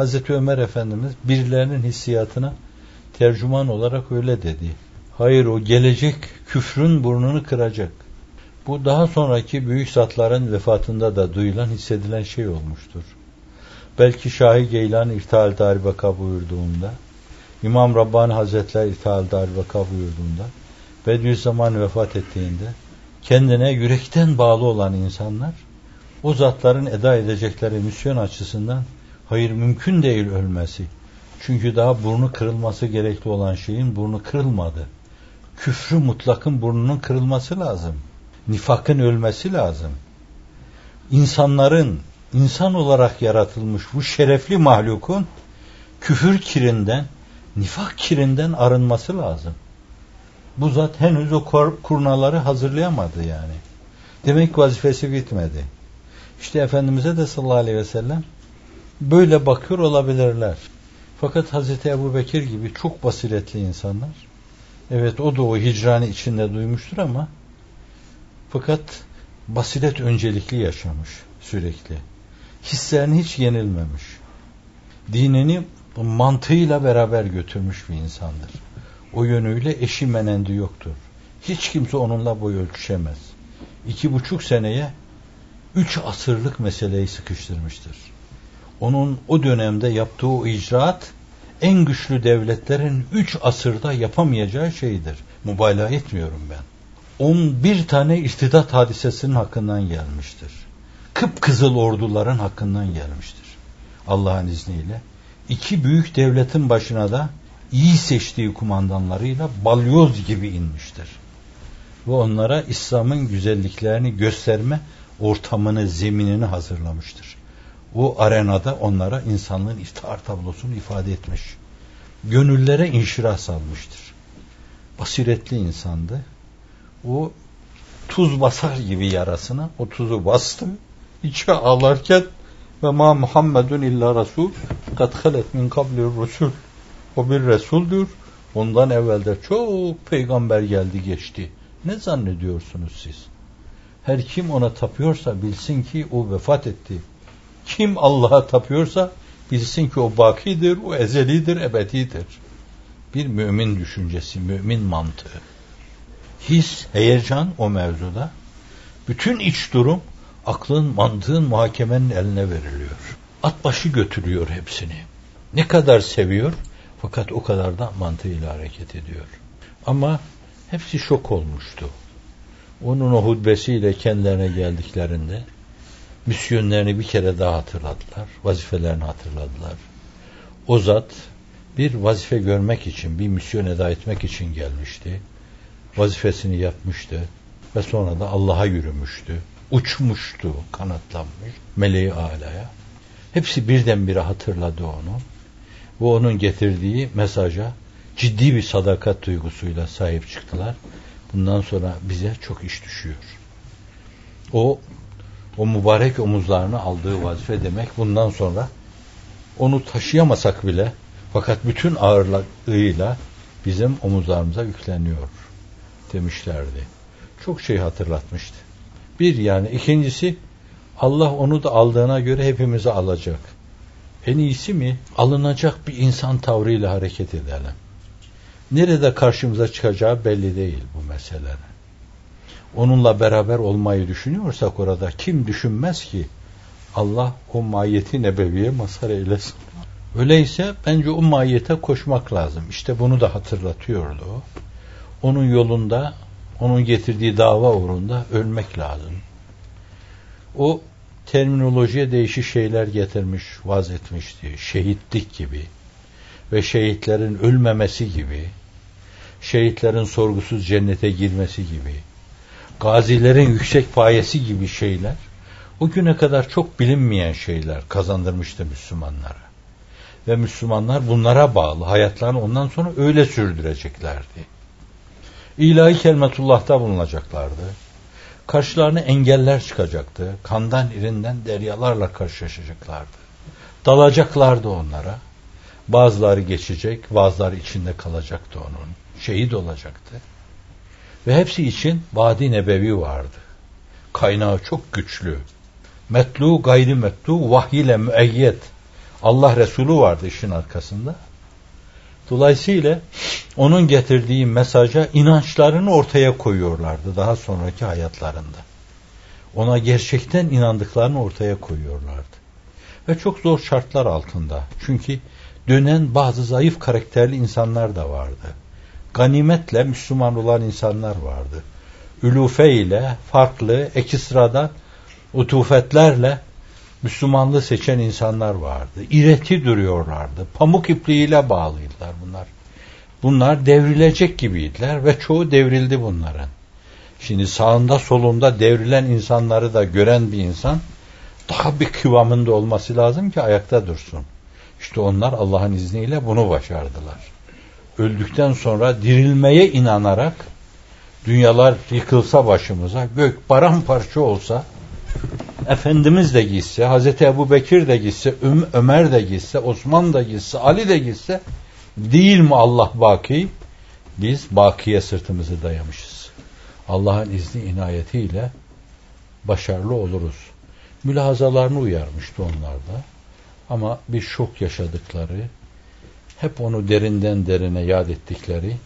Hazreti Ömer Efendimiz birilerinin hissiyatına tercüman olarak öyle dedi. Hayır o gelecek küfrün burnunu kıracak. Bu daha sonraki büyük zatların vefatında da duyulan, hissedilen şey olmuştur. Belki Şahi Geylan İrtihal Darbaka buyurduğunda, İmam Rabbani Hazretleri İrtihal Darbaka buyurduğunda, Bediüzzaman vefat ettiğinde, kendine yürekten bağlı olan insanlar, o zatların eda edecekleri misyon açısından hayır mümkün değil ölmesi. Çünkü daha burnu kırılması gerekli olan şeyin burnu kırılmadı. Küfrü mutlakın burnunun kırılması lazım. Nifakın ölmesi lazım. İnsanların insan olarak yaratılmış bu şerefli mahlukun küfür kirinden, nifak kirinden arınması lazım. Bu zat henüz o kurnaları hazırlayamadı yani. Demek vazifesi bitmedi. İşte Efendimiz'e de sallallahu aleyhi ve sellem böyle bakıyor olabilirler. Fakat Hazreti Ebu Bekir gibi çok basiretli insanlar, evet o da o hicrani içinde duymuştur ama fakat basiret öncelikli yaşamış sürekli. Hislerini hiç yenilmemiş. Dinini mantığıyla beraber götürmüş bir insandır. O yönüyle eşi menendi yoktur. Hiç kimse onunla boy ölçüşemez. İki buçuk seneye üç asırlık meseleyi sıkıştırmıştır. Onun o dönemde yaptığı o icraat en güçlü devletlerin üç asırda yapamayacağı şeydir. Mübalağa etmiyorum ben. On bir tane irtidat hadisesinin hakkından gelmiştir. Kıpkızıl orduların hakkından gelmiştir. Allah'ın izniyle. İki büyük devletin başına da iyi seçtiği kumandanlarıyla balyoz gibi inmiştir. Ve onlara İslam'ın güzelliklerini gösterme ortamını, zeminini hazırlamıştır. O arenada onlara insanlığın iftihar tablosunu ifade etmiş. Gönüllere inşirah salmıştır. Basiretli insandı. O tuz basar gibi yarasına o tuzu bastı. İçe ağlarken ve ma Muhammedun illa Resul kad halet min kabli Resul o bir Resuldür. Ondan evvelde çok peygamber geldi geçti. Ne zannediyorsunuz siz? Her kim ona tapıyorsa bilsin ki o vefat etti. Kim Allah'a tapıyorsa bilsin ki o bakidir, o ezelidir, ebedidir. Bir mümin düşüncesi, mümin mantığı. His, heyecan o mevzuda. Bütün iç durum aklın, mantığın, muhakemenin eline veriliyor. At başı götürüyor hepsini. Ne kadar seviyor fakat o kadar da mantığıyla hareket ediyor. Ama hepsi şok olmuştu. Onun o hutbesiyle kendilerine geldiklerinde misyonlarını bir kere daha hatırladılar. Vazifelerini hatırladılar. O zat bir vazife görmek için, bir misyon eda etmek için gelmişti. Vazifesini yapmıştı ve sonra da Allah'a yürümüştü. Uçmuştu, kanatlanmış meleği alaya. Hepsi birdenbire hatırladı onu. Ve onun getirdiği mesaja ciddi bir sadakat duygusuyla sahip çıktılar. Bundan sonra bize çok iş düşüyor. O o mübarek omuzlarını aldığı vazife demek bundan sonra onu taşıyamasak bile fakat bütün ağırlığıyla bizim omuzlarımıza yükleniyor demişlerdi. Çok şey hatırlatmıştı. Bir yani ikincisi Allah onu da aldığına göre hepimizi alacak. En iyisi mi? Alınacak bir insan tavrıyla hareket edelim. Nerede karşımıza çıkacağı belli değil bu meselenin onunla beraber olmayı düşünüyorsak orada kim düşünmez ki Allah o mahiyeti nebeviye mazhar eylesin. Öyleyse bence o mahiyete koşmak lazım. İşte bunu da hatırlatıyordu. Onun yolunda, onun getirdiği dava uğrunda ölmek lazım. O terminolojiye değişik şeyler getirmiş, vaz etmişti. Şehitlik gibi ve şehitlerin ölmemesi gibi, şehitlerin sorgusuz cennete girmesi gibi, gazilerin yüksek payesi gibi şeyler o güne kadar çok bilinmeyen şeyler kazandırmıştı Müslümanlara. Ve Müslümanlar bunlara bağlı hayatlarını ondan sonra öyle sürdüreceklerdi. İlahi kelimetullah'ta bulunacaklardı. Karşılarına engeller çıkacaktı. Kandan irinden deryalarla karşılaşacaklardı. Dalacaklardı onlara. Bazıları geçecek, bazıları içinde kalacaktı onun. Şehit olacaktı. Ve hepsi için vadi nebevi vardı. Kaynağı çok güçlü. Metlu gayri metlu vahiy ile. Allah Resulü vardı işin arkasında. Dolayısıyla onun getirdiği mesaja inançlarını ortaya koyuyorlardı daha sonraki hayatlarında. Ona gerçekten inandıklarını ortaya koyuyorlardı. Ve çok zor şartlar altında. Çünkü dönen bazı zayıf karakterli insanlar da vardı. Ganimetle Müslüman olan insanlar vardı. Ülufe ile farklı ekstradan utufetlerle Müslümanlığı seçen insanlar vardı. İreti duruyorlardı. Pamuk ipliğiyle bağlıydılar bunlar. Bunlar devrilecek gibiydiler ve çoğu devrildi bunların. Şimdi sağında solunda devrilen insanları da gören bir insan daha bir kıvamında olması lazım ki ayakta dursun. İşte onlar Allah'ın izniyle bunu başardılar. Öldükten sonra dirilmeye inanarak dünyalar yıkılsa başımıza, gök paramparça olsa, Efendimiz de gitse, Hazreti Ebu Bekir de gitse, Öm Ömer de gitse, Osman da gitse, Ali de gitse, değil mi Allah baki? Biz bakiye sırtımızı dayamışız. Allah'ın izni inayetiyle başarılı oluruz. Mülahazalarını uyarmıştı onlarda. Ama bir şok yaşadıkları, hep onu derinden derine yad ettikleri,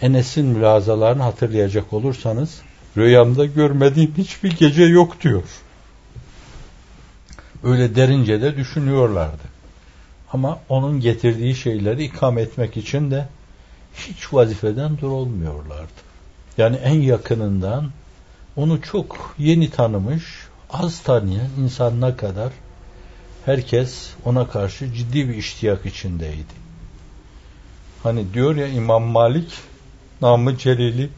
Enes'in mülazalarını hatırlayacak olursanız, rüyamda görmediğim hiçbir gece yok diyor. Öyle derince de düşünüyorlardı. Ama onun getirdiği şeyleri ikame etmek için de hiç vazifeden dur olmuyorlardı. Yani en yakınından onu çok yeni tanımış, az tanıyan insanına kadar herkes ona karşı ciddi bir iştiyak içindeydi. Hani diyor ya İmam Malik namı celili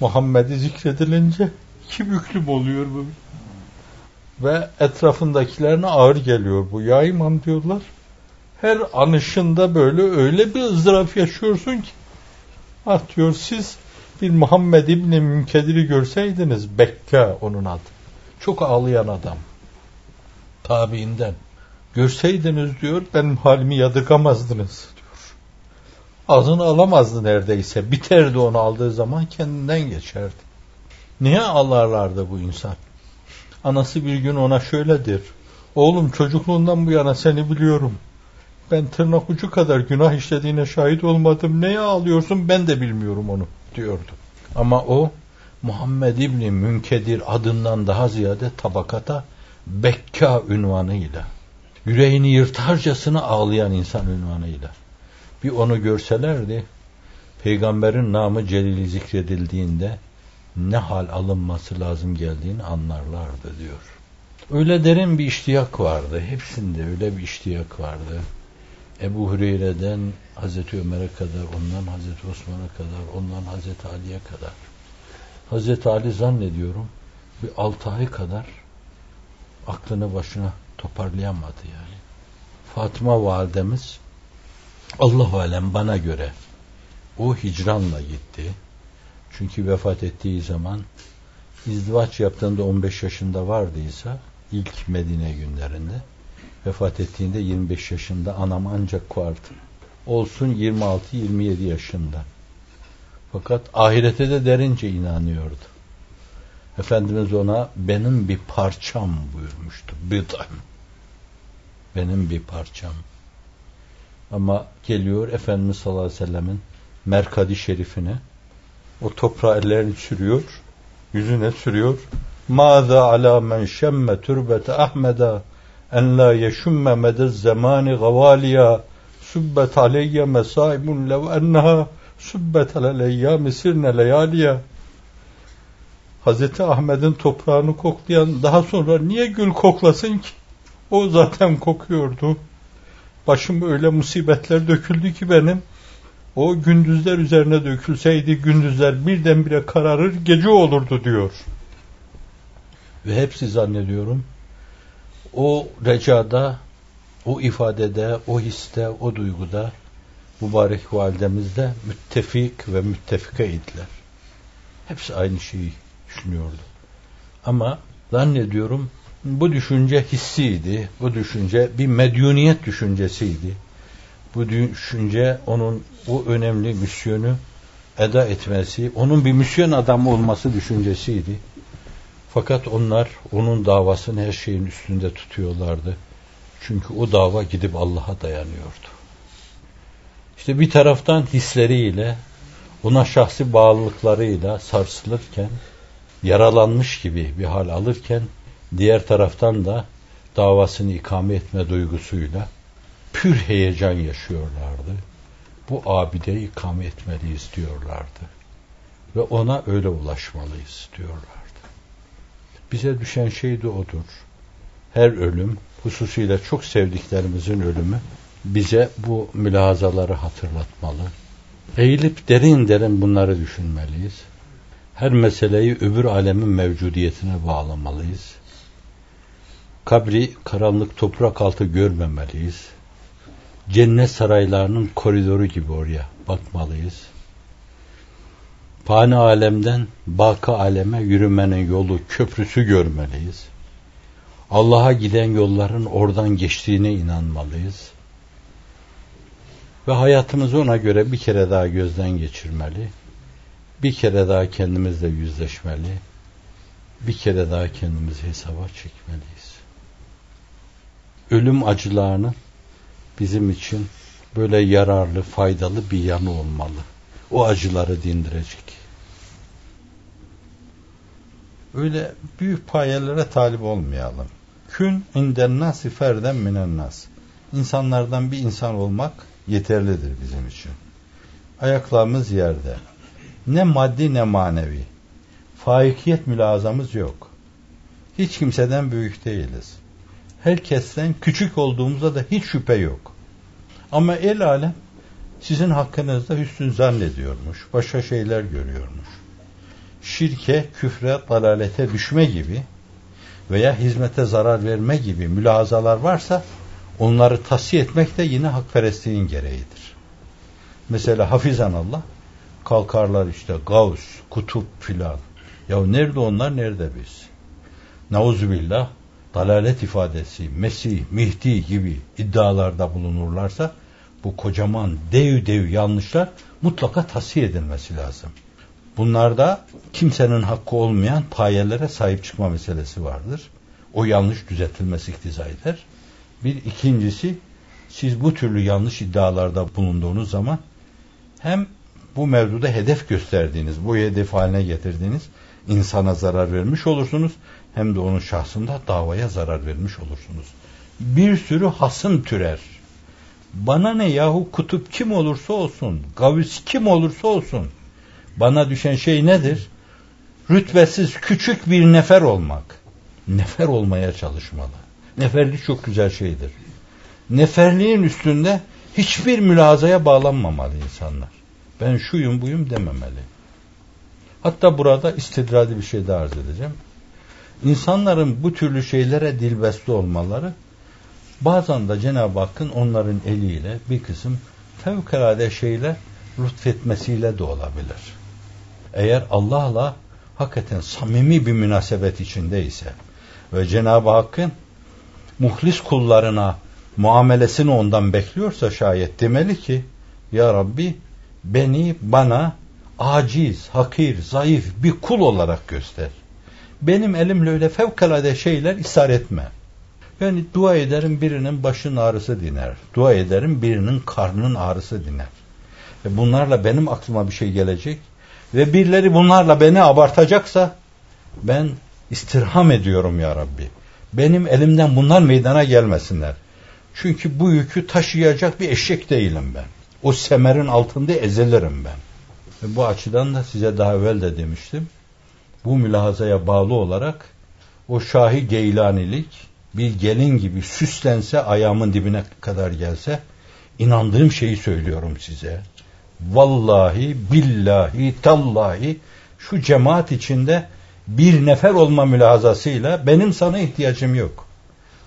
Muhammed'i zikredilince iki büklüm oluyor bu. Ve etrafındakilerine ağır geliyor bu. Ya imam diyorlar. Her anışında böyle öyle bir ızdırap yaşıyorsun ki. Ah diyor siz bir Muhammed İbni Münkedir'i görseydiniz Bekka onun adı. Çok ağlayan adam. Tabiinden. Görseydiniz diyor benim halimi yadırgamazdınız Ağzını alamazdı neredeyse. Biterdi onu aldığı zaman kendinden geçerdi. Niye ağlarlardı bu insan? Anası bir gün ona şöyledir. Oğlum çocukluğundan bu yana seni biliyorum. Ben tırnak ucu kadar günah işlediğine şahit olmadım. Neye ağlıyorsun ben de bilmiyorum onu diyordu. Ama o Muhammed İbni Münkedir adından daha ziyade tabakata Bekka ünvanıyla yüreğini yırtarcasına ağlayan insan ünvanıyla bir onu görselerdi peygamberin namı celili zikredildiğinde ne hal alınması lazım geldiğini anlarlardı diyor. Öyle derin bir iştiyak vardı. Hepsinde öyle bir iştiyak vardı. Ebu Hureyre'den Hazreti Ömer'e kadar, ondan Hazreti Osman'a kadar, ondan Hazreti Ali'ye kadar. Hazreti Ali zannediyorum bir altı ay kadar aklını başına toparlayamadı yani. Fatıma validemiz Allah alem bana göre o hicranla gitti. Çünkü vefat ettiği zaman izdivaç yaptığında 15 yaşında vardıysa ilk Medine günlerinde vefat ettiğinde 25 yaşında anam ancak vardı. Olsun 26-27 yaşında. Fakat ahirete de derince inanıyordu. Efendimiz ona benim bir parçam buyurmuştu. Bıd'an. Benim bir parçam. Ama geliyor Efendimiz sallallahu aleyhi ve sellemin merkadi şerifine o toprağı ellerini sürüyor, yüzüne sürüyor. Mâzâ alâ men şemme türbete Ahmed'a en la yeşumme medez zamani gavaliya sübbet aleyye mesaibun lev enneha sübbet aleyya sirne leyaliya Hazreti Ahmet'in toprağını koklayan daha sonra niye gül koklasın ki? O zaten kokuyordu. Başım öyle musibetler döküldü ki benim o gündüzler üzerine dökülseydi gündüzler birdenbire kararır gece olurdu diyor. Ve hepsi zannediyorum o recada, o ifadede, o histe, o duyguda mübarek validemizde müttefik ve müttefika idiler. Hepsi aynı şeyi düşünüyordu. Ama zannediyorum bu düşünce hissiydi. Bu düşünce bir medyuniyet düşüncesiydi. Bu düşünce onun o önemli misyonu eda etmesi, onun bir misyon adamı olması düşüncesiydi. Fakat onlar onun davasını her şeyin üstünde tutuyorlardı. Çünkü o dava gidip Allah'a dayanıyordu. İşte bir taraftan hisleriyle, ona şahsi bağlılıklarıyla sarsılırken, yaralanmış gibi bir hal alırken, diğer taraftan da davasını ikame etme duygusuyla pür heyecan yaşıyorlardı. Bu abideyi ikame etmeliyiz diyorlardı. Ve ona öyle ulaşmalıyız diyorlardı. Bize düşen şey de odur. Her ölüm, hususiyle çok sevdiklerimizin ölümü bize bu mülahazaları hatırlatmalı. Eğilip derin derin bunları düşünmeliyiz. Her meseleyi öbür alemin mevcudiyetine bağlamalıyız. Kabri karanlık toprak altı görmemeliyiz. Cennet saraylarının koridoru gibi oraya bakmalıyız. Fani alemden baka aleme yürümenin yolu, köprüsü görmeliyiz. Allah'a giden yolların oradan geçtiğine inanmalıyız. Ve hayatımızı ona göre bir kere daha gözden geçirmeli. Bir kere daha kendimizle yüzleşmeli. Bir kere daha kendimizi hesaba çekmeliyiz. Ölüm acılarını bizim için böyle yararlı, faydalı bir yanı olmalı. O acıları dindirecek. Öyle büyük payelere talip olmayalım. Kün inden nasi ferden minen nas. İnsanlardan bir insan olmak yeterlidir bizim için. Ayaklarımız yerde. Ne maddi ne manevi. Faikiyet mülazamız yok. Hiç kimseden büyük değiliz. Herkesten küçük olduğumuzda da hiç şüphe yok. Ama el alem sizin hakkınızda hüsnü zannediyormuş. Başka şeyler görüyormuş. Şirke, küfre, dalalete düşme gibi veya hizmete zarar verme gibi mülahazalar varsa onları tasfiye etmek de yine hakperestliğin gereğidir. Mesela hafizan Allah kalkarlar işte Gavs, kutup filan. Ya nerede onlar nerede biz? Nauzubillah dalalet ifadesi, Mesih, Mihdi gibi iddialarda bulunurlarsa bu kocaman dev dev yanlışlar mutlaka tasfiye edilmesi lazım. Bunlarda kimsenin hakkı olmayan payelere sahip çıkma meselesi vardır. O yanlış düzeltilmesi iktiza eder. Bir ikincisi siz bu türlü yanlış iddialarda bulunduğunuz zaman hem bu mevzuda hedef gösterdiğiniz, bu hedef haline getirdiğiniz insana zarar vermiş olursunuz hem de onun şahsında davaya zarar vermiş olursunuz. Bir sürü hasım türer. Bana ne yahu kutup kim olursa olsun, gavis kim olursa olsun. Bana düşen şey nedir? Rütbesiz küçük bir nefer olmak. Nefer olmaya çalışmalı. Neferlik çok güzel şeydir. Neferliğin üstünde hiçbir mülazaya bağlanmamalı insanlar. Ben şuyum buyum dememeli. Hatta burada istidradi bir şey daha arz edeceğim. İnsanların bu türlü şeylere dilbeste olmaları bazen de Cenab-ı Hakk'ın onların eliyle bir kısım fevkalade şeyler lütfetmesiyle de olabilir. Eğer Allah'la hakikaten samimi bir münasebet içindeyse ve Cenab-ı Hakk'ın muhlis kullarına muamelesini ondan bekliyorsa şayet demeli ki Ya Rabbi beni bana aciz, hakir, zayıf bir kul olarak göster. Benim elimle öyle fevkalade şeyler isar etme. Yani dua ederim birinin başın ağrısı diner. Dua ederim birinin karnının ağrısı diner. Ve bunlarla benim aklıma bir şey gelecek ve birileri bunlarla beni abartacaksa ben istirham ediyorum ya Rabbi. Benim elimden bunlar meydana gelmesinler. Çünkü bu yükü taşıyacak bir eşek değilim ben. O semerin altında ezilirim ben. Ve bu açıdan da size daha evvel de demiştim. Bu mülahazaya bağlı olarak o Şahi Geylanilik bir gelin gibi süslense ayağımın dibine kadar gelse inandığım şeyi söylüyorum size. Vallahi billahi tallahi şu cemaat içinde bir nefer olma mülahazasıyla benim sana ihtiyacım yok.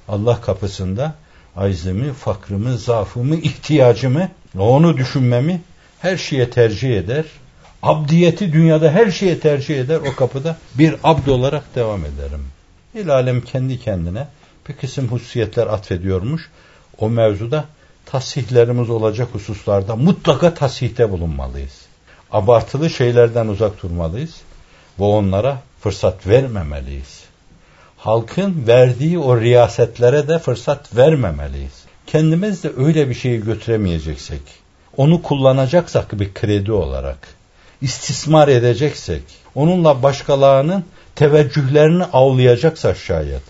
Allah kapısında aczimi, fakrımı, zaafımı, ihtiyacımı, onu düşünmemi her şeye tercih eder. Abdiyeti dünyada her şeye tercih eder. O kapıda bir abd olarak devam ederim. El alem kendi kendine bir kısım hususiyetler atfediyormuş. O mevzuda tasihlerimiz olacak hususlarda mutlaka tasihte bulunmalıyız. Abartılı şeylerden uzak durmalıyız ve onlara fırsat vermemeliyiz. halkın verdiği o riyasetlere de fırsat vermemeliyiz. Kendimiz de öyle bir şeyi götüremeyeceksek, onu kullanacaksak bir kredi olarak, istismar edeceksek, onunla başkalarının teveccühlerini avlayacaksak şayet,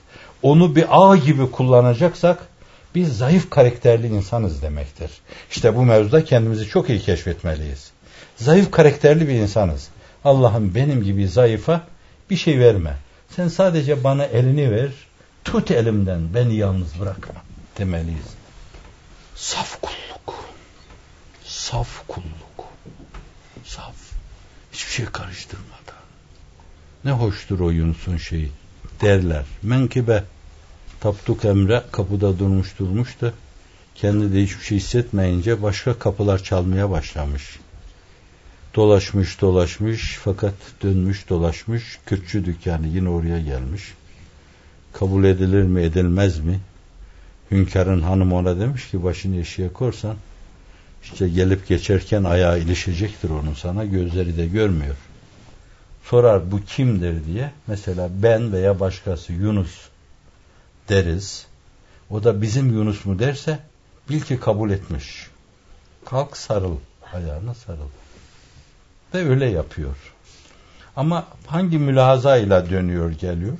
onu bir ağ gibi kullanacaksak, biz zayıf karakterli insanız demektir. İşte bu mevzuda kendimizi çok iyi keşfetmeliyiz. Zayıf karakterli bir insanız. Allah'ım benim gibi zayıfa bir şey verme. Sen sadece bana elini ver, tut elimden, beni yalnız bırakma demeliyiz. Saf kulluk. Saf kulluk. Hiçbir şey karıştırmadan. Ne hoştur o Yunus'un şeyi derler. Menkibe Tapduk Emre kapıda durmuş durmuş da kendi de hiçbir şey hissetmeyince başka kapılar çalmaya başlamış. Dolaşmış dolaşmış fakat dönmüş dolaşmış Kürtçü dükkanı yine oraya gelmiş. Kabul edilir mi edilmez mi? Hünkârın hanım ona demiş ki başını eşiğe korsan işte gelip geçerken ayağı ilişecektir onun sana gözleri de görmüyor. Sorar bu kimdir diye mesela ben veya başkası Yunus deriz. O da bizim Yunus mu derse bil ki kabul etmiş. Kalk sarıl ayağına sarıl. Ve öyle yapıyor. Ama hangi mülahazayla dönüyor geliyor?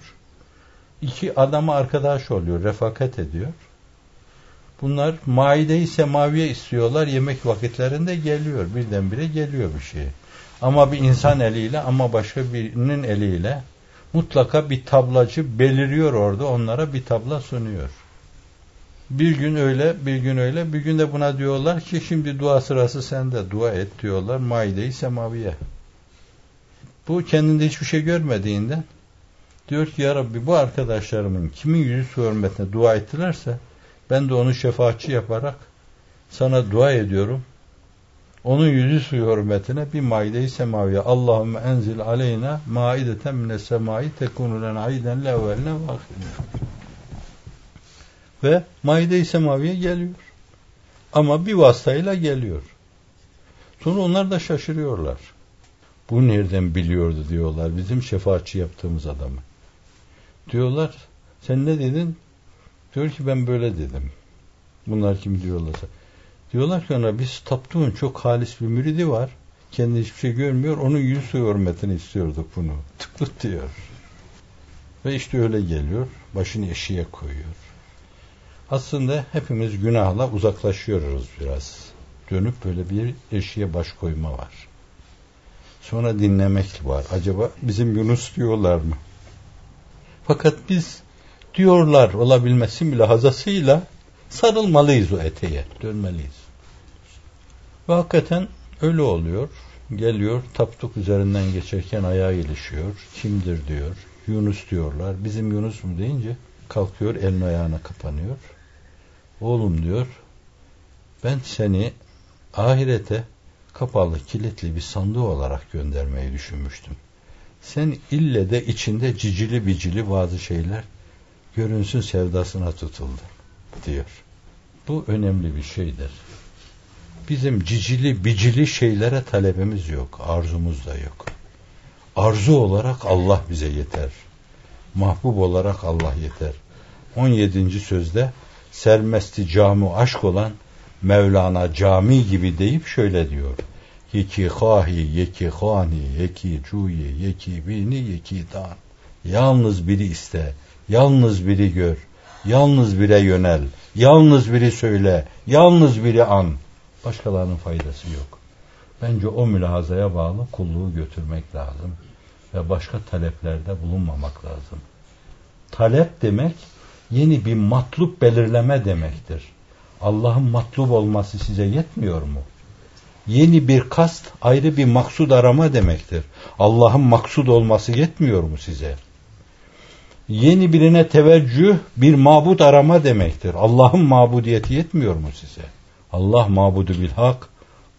İki adamı arkadaş oluyor, refakat ediyor. Bunlar maide-i semaviye istiyorlar. Yemek vakitlerinde geliyor. Birdenbire geliyor bir şey. Ama bir insan eliyle ama başka birinin eliyle mutlaka bir tablacı beliriyor orada. Onlara bir tabla sunuyor. Bir gün öyle, bir gün öyle. Bir gün de buna diyorlar ki şimdi dua sırası sende. Dua et diyorlar. Maide-i semaviye. Bu kendinde hiçbir şey görmediğinden diyor ki ya Rabbi bu arkadaşlarımın kimin yüzü hürmetine dua ettilerse ben de onu şefaatçi yaparak sana dua ediyorum. Onun yüzü suyu hürmetine bir maide-i semaviye. Allahümme enzil aleyna maideten mine semai tekunu lena ayden levveline Ve maide-i semaviye geliyor. Ama bir vasıtayla geliyor. Sonra onlar da şaşırıyorlar. Bu nereden biliyordu diyorlar bizim şefaatçi yaptığımız adamı. Diyorlar sen ne dedin? Diyor ki ben böyle dedim. Bunlar kim diyorlarsa. Diyorlar ki ona biz Taptuğ'un çok halis bir müridi var. Kendi hiçbir şey görmüyor. Onun yüz suyu hürmetini istiyorduk bunu. Tıklık diyor. Ve işte öyle geliyor. Başını eşiğe koyuyor. Aslında hepimiz günahla uzaklaşıyoruz biraz. Dönüp böyle bir eşiğe baş koyma var. Sonra dinlemek var. Acaba bizim Yunus diyorlar mı? Fakat biz diyorlar olabilmesi mülahazasıyla sarılmalıyız o eteğe, dönmeliyiz. Ve hakikaten öyle oluyor. Geliyor, taptuk üzerinden geçerken ayağı ilişiyor. Kimdir diyor. Yunus diyorlar. Bizim Yunus mu deyince kalkıyor, elini ayağına kapanıyor. Oğlum diyor, ben seni ahirete kapalı, kilitli bir sandığı olarak göndermeyi düşünmüştüm. Sen ille de içinde cicili bicili bazı şeyler görünsün sevdasına tutuldu diyor. Bu önemli bir şeydir. Bizim cicili bicili şeylere talebimiz yok. Arzumuz da yok. Arzu olarak Allah bize yeter. Mahbub olarak Allah yeter. 17. sözde sermesti camu aşk olan Mevlana cami gibi deyip şöyle diyor. Yeki hahi, yeki hani, yeki cuyi, yeki bini, yeki dan. Yalnız biri iste, yalnız biri gör, yalnız bire yönel, yalnız biri söyle, yalnız biri an. Başkalarının faydası yok. Bence o mülahazaya bağlı kulluğu götürmek lazım ve başka taleplerde bulunmamak lazım. Talep demek yeni bir matlup belirleme demektir. Allah'ın matlub olması size yetmiyor mu? Yeni bir kast, ayrı bir maksud arama demektir. Allah'ın maksud olması yetmiyor mu size? Yeni birine teveccüh, bir mabut arama demektir. Allah'ın mabudiyeti yetmiyor mu size? Allah mabudu bil hak,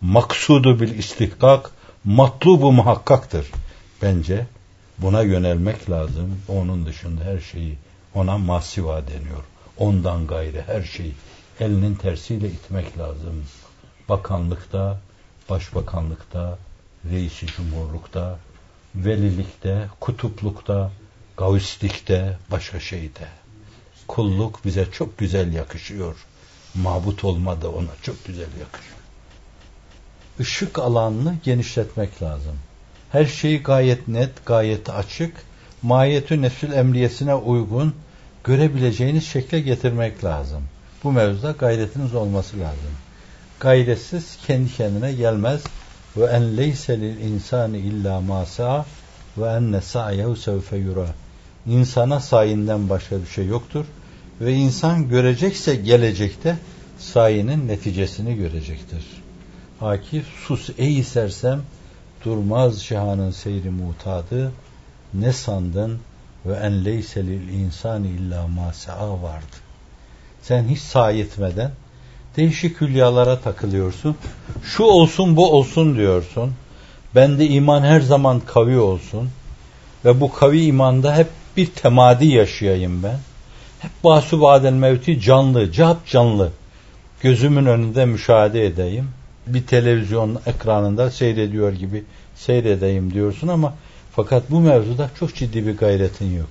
maksudu bil istihkak, matlubu muhakkaktır. Bence buna yönelmek lazım. Onun dışında her şeyi ona masiva deniyor. Ondan gayrı her şeyi elinin tersiyle itmek lazım. Bakanlıkta, başbakanlıkta, reisi cumhurlukta, velilikte, kutuplukta, Gavuslikte, başka şeyde. Kulluk bize çok güzel yakışıyor. Mabut olma da ona çok güzel yakışıyor. Işık alanını genişletmek lazım. Her şeyi gayet net, gayet açık, mahiyetü nefsül emriyesine uygun görebileceğiniz şekle getirmek lazım. Bu mevzuda gayretiniz olması lazım. Gayretsiz kendi kendine gelmez. Ve en leyse lil insani illa ma ve enne sa'yehu sevfe yura. İnsana sayinden başka bir şey yoktur. Ve insan görecekse gelecekte sayinin neticesini görecektir. Akif sus ey sersem durmaz şahanın seyri mutadı ne sandın ve en leyse lil insani illa ma vardı. Sen hiç sahi etmeden değişik hülyalara takılıyorsun. Şu olsun bu olsun diyorsun. Bende iman her zaman kavi olsun. Ve bu kavi imanda hep bir temadi yaşayayım ben. Hep basu badel mevti canlı, cap canlı. Gözümün önünde müşahede edeyim. Bir televizyon ekranında seyrediyor gibi seyredeyim diyorsun ama fakat bu mevzuda çok ciddi bir gayretin yok.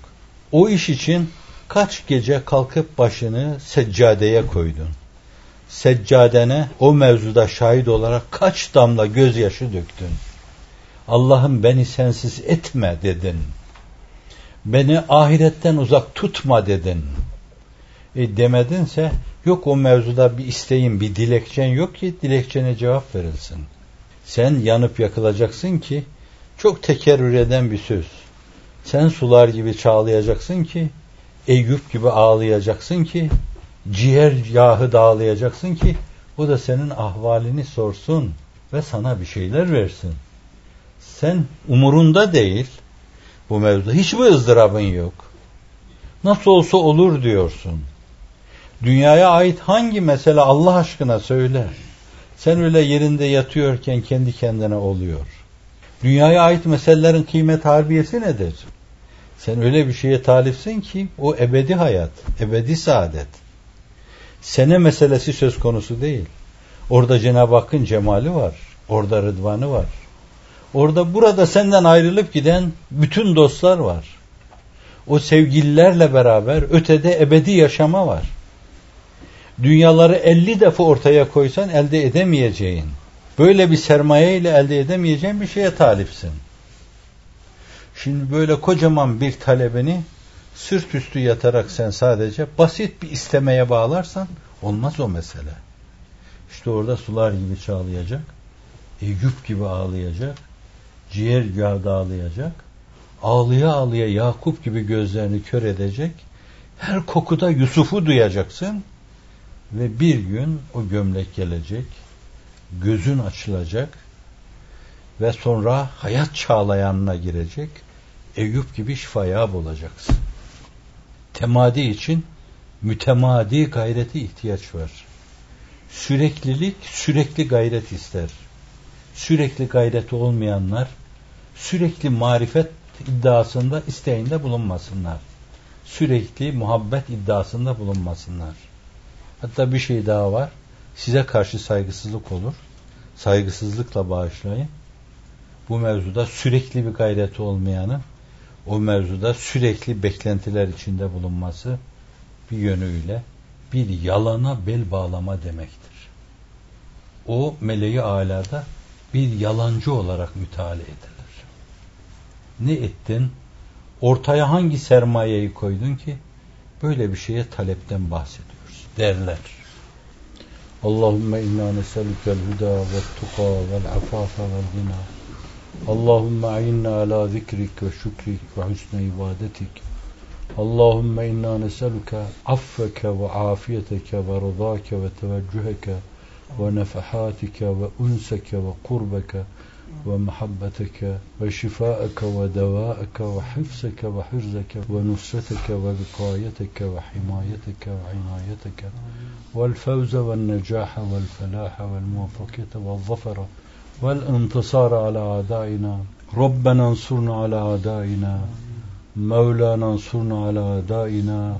O iş için kaç gece kalkıp başını seccadeye koydun? Seccadene o mevzuda şahit olarak kaç damla gözyaşı döktün? Allah'ım beni sensiz etme dedin. Beni ahiretten uzak tutma dedin. E demedinse yok o mevzuda bir isteğin, bir dilekçen yok ki dilekçene cevap verilsin. Sen yanıp yakılacaksın ki çok tekerrür eden bir söz. Sen sular gibi çağlayacaksın ki Eyüp gibi ağlayacaksın ki ciğer yağı dağlayacaksın ki o da senin ahvalini sorsun ve sana bir şeyler versin. Sen umurunda değil bu mevzuda. Hiçbir ızdırabın yok. Nasıl olsa olur diyorsun. Dünyaya ait hangi mesele Allah aşkına söyle. Sen öyle yerinde yatıyorken kendi kendine oluyor. Dünyaya ait meselelerin kıymet harbiyesi nedir? Sen öyle bir şeye talipsin ki o ebedi hayat, ebedi saadet. Sene meselesi söz konusu değil. Orada Cenab-ı Hakk'ın cemali var. Orada rıdvanı var. Orada burada senden ayrılıp giden bütün dostlar var. O sevgililerle beraber ötede ebedi yaşama var. Dünyaları 50 defa ortaya koysan elde edemeyeceğin, böyle bir sermaye ile elde edemeyeceğin bir şeye talipsin. Şimdi böyle kocaman bir talebini sırt üstü yatarak sen sadece basit bir istemeye bağlarsan olmaz o mesele. İşte orada sular gibi çağlayacak, Eyüp gibi ağlayacak, ciğer yağ dağlayacak, ağlıya ağlıya Yakup gibi gözlerini kör edecek, her kokuda Yusuf'u duyacaksın ve bir gün o gömlek gelecek, gözün açılacak ve sonra hayat çağlayanına girecek, Eyüp gibi şifaya bulacaksın. Temadi için mütemadi gayreti ihtiyaç var. Süreklilik sürekli gayret ister. Sürekli gayreti olmayanlar sürekli marifet iddiasında isteğinde bulunmasınlar. Sürekli muhabbet iddiasında bulunmasınlar. Hatta bir şey daha var. Size karşı saygısızlık olur. Saygısızlıkla bağışlayın. Bu mevzuda sürekli bir gayreti olmayanın o mevzuda sürekli beklentiler içinde bulunması bir yönüyle bir yalana bel bağlama demektir. O meleği alada bir yalancı olarak müteala edilir ne ettin? Ortaya hangi sermayeyi koydun ki böyle bir şeye talepten bahsediyoruz derler. Allahümme inna neselükel huda ve tuka vel afafa vel gina. Allahümme a'inna ala zikrik ve şükrik ve husne ibadetik. Allahümme inna neselüke affeke ve afiyeteke ve rızake ve teveccüheke ve nefahatike ve unseke ve kurbeke ve ومحبتك وشفاءك ودواءك وحفظك وحرزك ونصرتك وبقايتك وحمايتك وعنايتك والفوز والنجاح والفلاح والموفقية والظفر والانتصار على أعدائنا. ربنا انصرنا على أعدائنا. مولانا انصرنا على أعدائنا.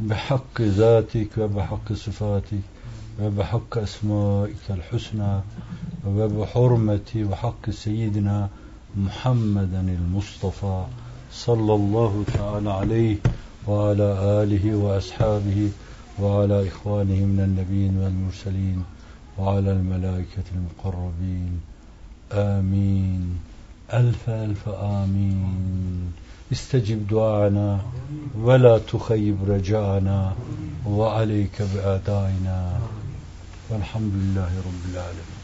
بحق ذاتك وبحق صفاتك وبحق أسمائك الحسنى. وبحرمة وحق سيدنا محمدا المصطفى صلى الله تعالى عليه وعلى آله وأصحابه وعلى إخوانه من النبيين والمرسلين وعلى الملائكة المقربين. آمين. ألف ألف آمين. استجب دعانا ولا تخيب رجاءنا وعليك بأدائنا. والحمد لله رب العالمين.